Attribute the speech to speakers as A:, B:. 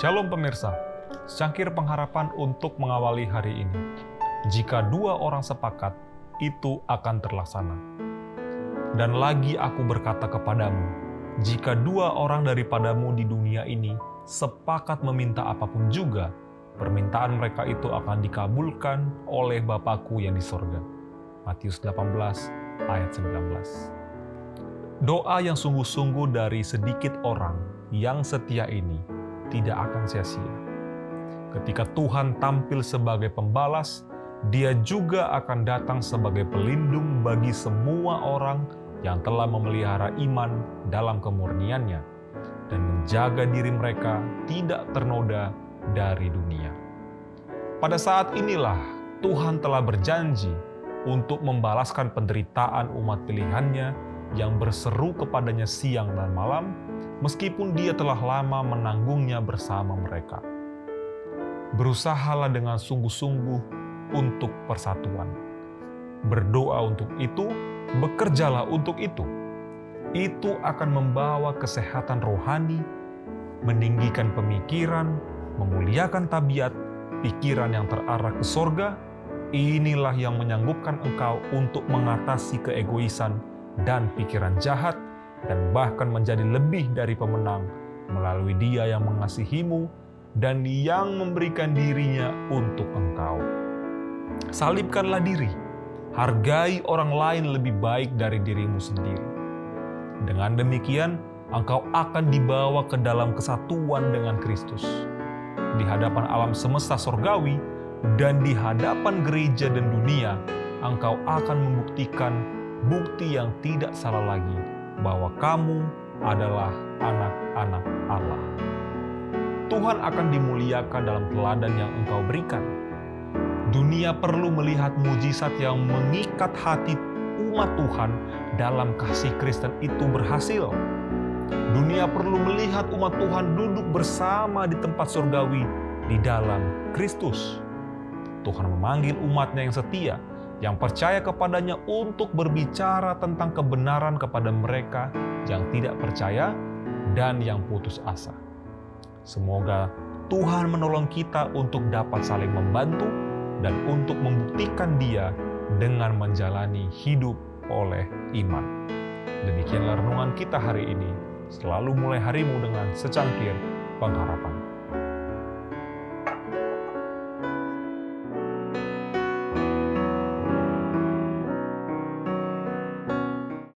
A: Shalom pemirsa, secangkir pengharapan untuk mengawali hari ini. Jika dua orang sepakat, itu akan terlaksana. Dan lagi aku berkata kepadamu, jika dua orang daripadamu di dunia ini sepakat meminta apa pun juga, permintaan mereka itu akan dikabulkan oleh Bapakku yang di sorga. Matius 18 ayat 19 Doa yang sungguh-sungguh dari sedikit orang yang setia ini tidak akan sia-sia. Ketika Tuhan tampil sebagai pembalas, dia juga akan datang sebagai pelindung bagi semua orang yang telah memelihara iman dalam kemurniannya dan menjaga diri mereka tidak ternoda dari dunia. Pada saat inilah Tuhan telah berjanji untuk membalaskan penderitaan umat pilihannya yang berseru kepadanya siang dan malam, meskipun dia telah lama menanggungnya bersama mereka. Berusahalah dengan sungguh-sungguh untuk persatuan. Berdoa untuk itu, bekerjalah untuk itu. Itu akan membawa kesehatan rohani, meninggikan pemikiran, memuliakan tabiat, pikiran yang terarah ke sorga, inilah yang menyanggupkan engkau untuk mengatasi keegoisan dan pikiran jahat, dan bahkan menjadi lebih dari pemenang melalui Dia yang mengasihimu dan yang memberikan dirinya untuk engkau. Salibkanlah diri, hargai orang lain lebih baik dari dirimu sendiri. Dengan demikian, engkau akan dibawa ke dalam kesatuan dengan Kristus. Di hadapan alam semesta sorgawi dan di hadapan gereja dan dunia, engkau akan membuktikan bukti yang tidak salah lagi bahwa kamu adalah anak-anak Allah. Tuhan akan dimuliakan dalam teladan yang engkau berikan. Dunia perlu melihat mujizat yang mengikat hati umat Tuhan dalam kasih Kristen itu berhasil. Dunia perlu melihat umat Tuhan duduk bersama di tempat surgawi di dalam Kristus. Tuhan memanggil umatnya yang setia yang percaya kepadanya untuk berbicara tentang kebenaran kepada mereka yang tidak percaya dan yang putus asa. Semoga Tuhan menolong kita untuk dapat saling membantu dan untuk membuktikan Dia dengan menjalani hidup oleh iman. Demikianlah renungan kita hari ini. Selalu mulai harimu dengan secangkir pengharapan.